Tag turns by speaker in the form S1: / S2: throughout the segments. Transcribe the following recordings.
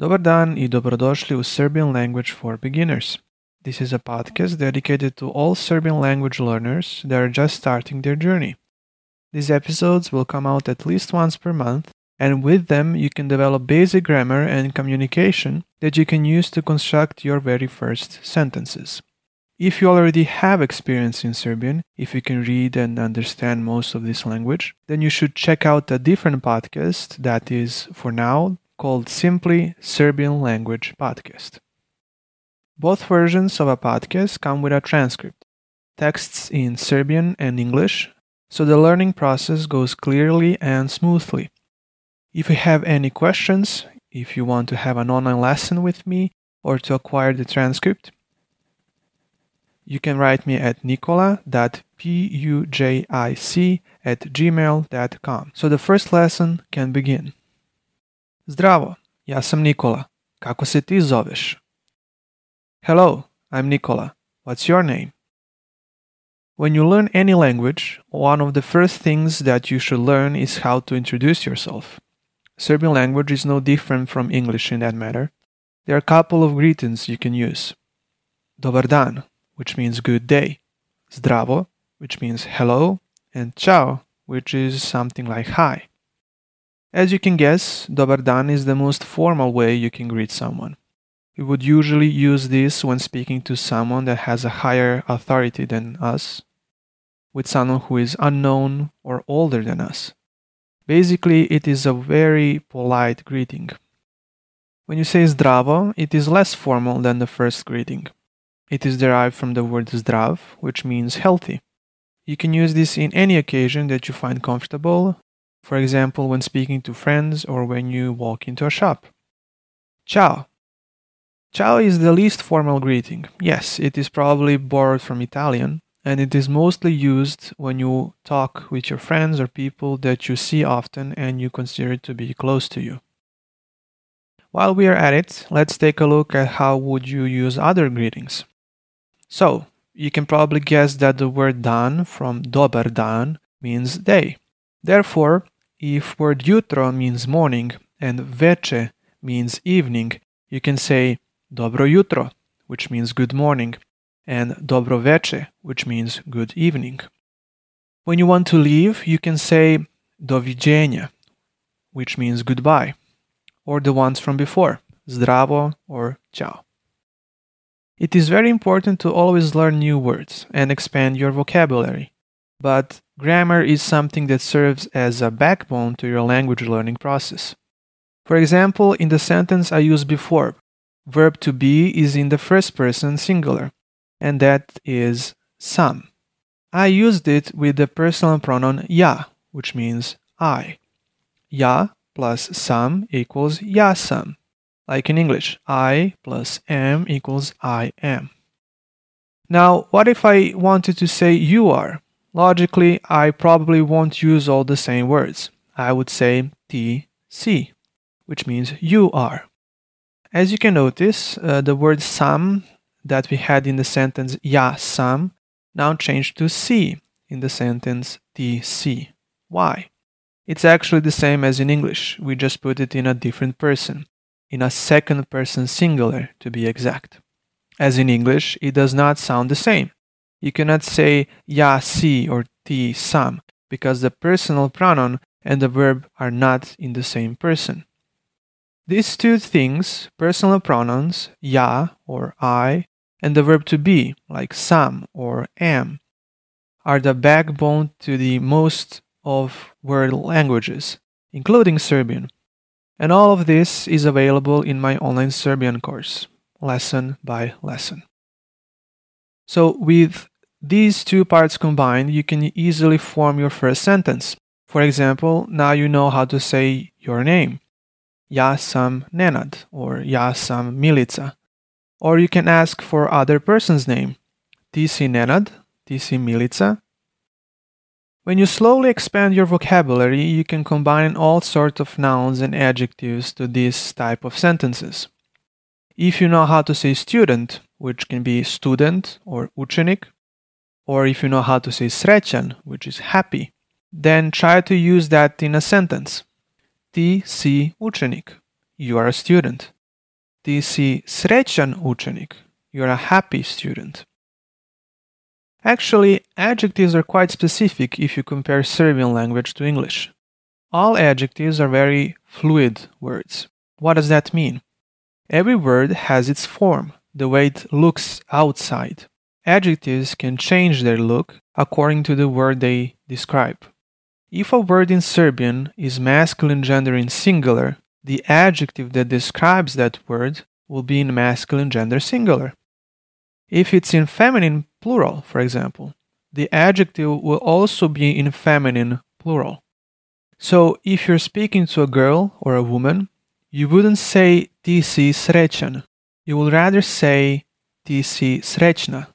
S1: Dobar dan i dobrodošli u Serbian Language for Beginners. This is a podcast dedicated to all Serbian language learners that are just starting their journey. These episodes will come out at least once per month, and with them, you can develop basic grammar and communication that you can use to construct your very first sentences. If you already have experience in Serbian, if you can read and understand most of this language, then you should check out a different podcast that is, for now, called simply Serbian Language Podcast. Both versions of a podcast come with a transcript, texts in Serbian and English, so the learning process goes clearly and smoothly. If you have any questions, if you want to have an online lesson with me or to acquire the transcript, you can write me at nikola.pujic at gmail.com. So the first lesson can begin. Zdravo, ja sam Nikola. Kako se ti zoveš? Hello, I'm Nikola. What's your name? When you learn any language, one of the first things that you should learn is how to introduce yourself. Serbian language is no different from English in that matter. There are a couple of greetings you can use. Dobar dan, which means good day. Zdravo, which means hello. And ciao, which is something like hi. As you can guess, Dobar dan is the most formal way you can greet someone. We would usually use this when speaking to someone that has a higher authority than us, with someone who is unknown or older than us. Basically, it is a very polite greeting. When you say zdravo, it is less formal than the first greeting. It is derived from the word zdrav, which means healthy. You can use this in any occasion that you find comfortable for example, when speaking to friends or when you walk into a shop. Ciao. Ciao is the least formal greeting. Yes, it is probably borrowed from Italian, and it is mostly used when you talk with your friends or people that you see often and you consider to be close to you. While we are at it, let's take a look at how would you use other greetings. So, you can probably guess that the word dan from dobar dan means day. Therefore, if word jutro means morning and veče means evening, you can say dobro jutro, which means good morning, and dobro veče, which means good evening. When you want to leave, you can say doviđenja, which means goodbye, or the ones from before, zdravo or ciao. It is very important to always learn new words and expand your vocabulary. But grammar is something that serves as a backbone to your language learning process. For example, in the sentence I used before, verb to be is in the first person singular, and that is sam. I used it with the personal pronoun ja, which means I. Ja plus sam equals ja sam. Like in English, I plus am equals I am. Now, what if I wanted to say you are? Logically, I probably won't use all the same words. I would say ti si, which means you are. As you can notice, uh, the word sam that we had in the sentence ja sam now changed to si in the sentence ti si. Why? It's actually the same as in English, we just put it in a different person, in a second person singular to be exact. As in English, it does not sound the same. You cannot say ja si or ti sam because the personal pronoun and the verb are not in the same person. These two things, personal pronouns, ja or I, and the verb to be, like sam or am, are the backbone to the most of world languages, including Serbian. And all of this is available in my online Serbian course, lesson by lesson. So, with these two parts combined, you can easily form your first sentence. For example, now you know how to say your name. Ja sam Nenad or Ja sam Milica. Or you can ask for other person's name. Ti si Nenad? Ti si Milica? When you slowly expand your vocabulary, you can combine all sorts of nouns and adjectives to this type of sentences. If you know how to say student, which can be student or učenik, or if you know how to say srećan, which is happy, then try to use that in a sentence. Ti si učenik. You are a student. ti si srećan učenik. You're a happy student. Actually, adjectives are quite specific if you compare Serbian language to English. All adjectives are very fluid words. What does that mean? Every word has its form, the way it looks outside. Adjectives can change their look according to the word they describe. If a word in Serbian is masculine gender in singular, the adjective that describes that word will be in masculine gender singular. If it's in feminine plural, for example, the adjective will also be in feminine plural. So if you're speaking to a girl or a woman, you wouldn't say ti si srećan. You would rather say ti si srećna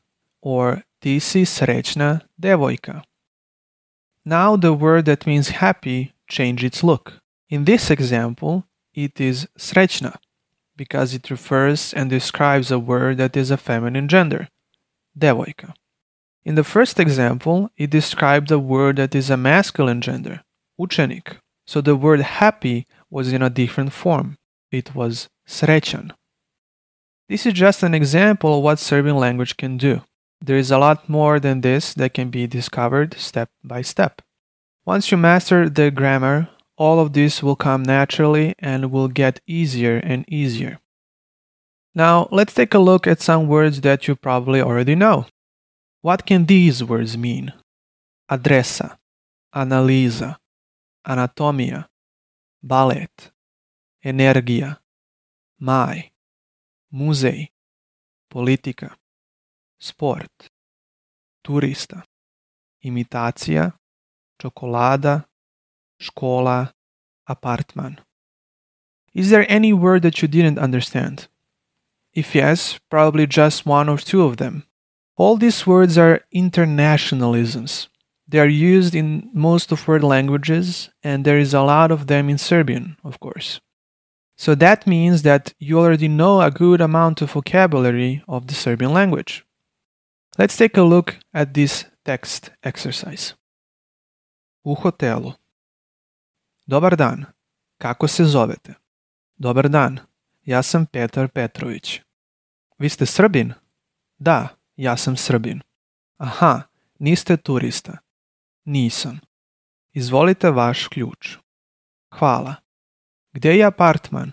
S1: or ti si srećna devojka. Now the word that means happy changed its look. In this example, it is srećna because it refers and describes a word that is a feminine gender, devojka. In the first example, it described a word that is a masculine gender, učenik. So the word happy was in a different form. It was srećan. This is just an example of what Serbian language can do. There is a lot more than this that can be discovered step by step. Once you master the grammar, all of this will come naturally and will get easier and easier. Now, let's take a look at some words that you probably already know. What can these words mean? Adresa, analiza, anatomija, ballet, energija, mai, muzej, politika, sport, turista, imitacija, čokolada, škola, apartman. Is there any word that you didn't understand? If yes, probably just one or two of them. All these words are internationalisms. They are used in most of world languages, and there is a lot of them in Serbian, of course. So that means that you already know a good amount of vocabulary of the Serbian language. Let's take a look at this text exercise. U hotelu. Dobar dan. Kako se zovete? Dobar dan. Ja sam Petar Petrović. Vi ste Srbin? Da, ja sam Srbin. Aha, niste turista. Nisam. Izvolite vaš ključ. Hvala. Gdje je apartman?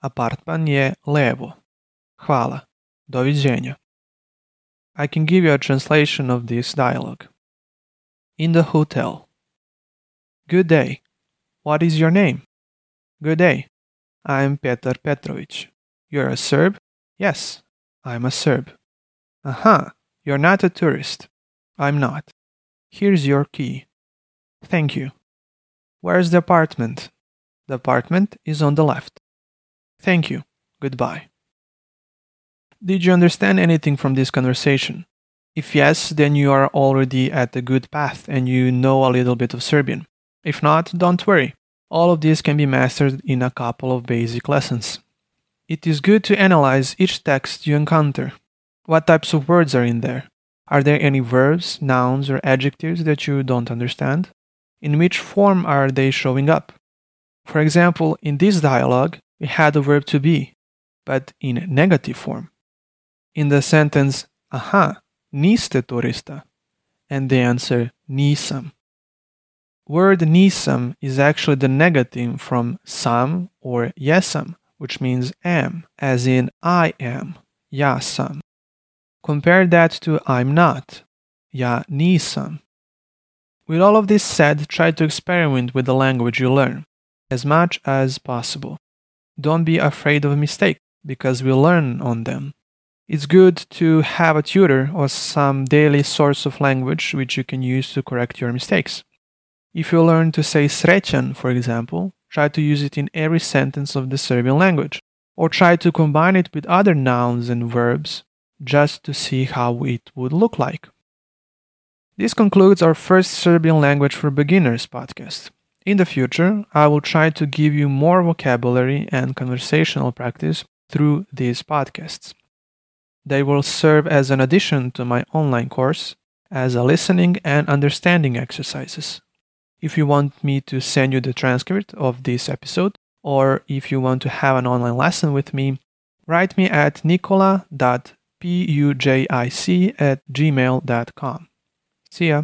S1: Apartman je levo. Hvala. Doviđenja. I can give you a translation of this dialogue. In the hotel. Good day. What is your name? Good day. I'm Petar Petrovic. You're a Serb? Yes, I'm a Serb. Aha, you're not a tourist. I'm not. Here's your key. Thank you. Where's the apartment? The apartment is on the left. Thank you. Goodbye. Did you understand anything from this conversation? If yes, then you are already at a good path and you know a little bit of Serbian. If not, don't worry. All of this can be mastered in a couple of basic lessons. It is good to analyze each text you encounter. What types of words are in there? Are there any verbs, nouns, or adjectives that you don't understand? In which form are they showing up? For example, in this dialogue, we had the verb to be, but in negative form. In the sentence, aha, niste turista, and the answer, nisam. Word nisam is actually the negative from sam or jesam, which means am, as in I am, ja sam. Compare that to I'm not, ja nisam. With all of this said, try to experiment with the language you learn as much as possible. Don't be afraid of a mistake because we learn on them. It's good to have a tutor or some daily source of language which you can use to correct your mistakes. If you learn to say srećan, for example, try to use it in every sentence of the Serbian language, or try to combine it with other nouns and verbs just to see how it would look like. This concludes our first Serbian language for beginners podcast. In the future, I will try to give you more vocabulary and conversational practice through these podcasts. They will serve as an addition to my online course as a listening and understanding exercises. If you want me to send you the transcript of this episode, or if you want to have an online lesson with me, Write me at nikola.pujic at gmail.com. See ya.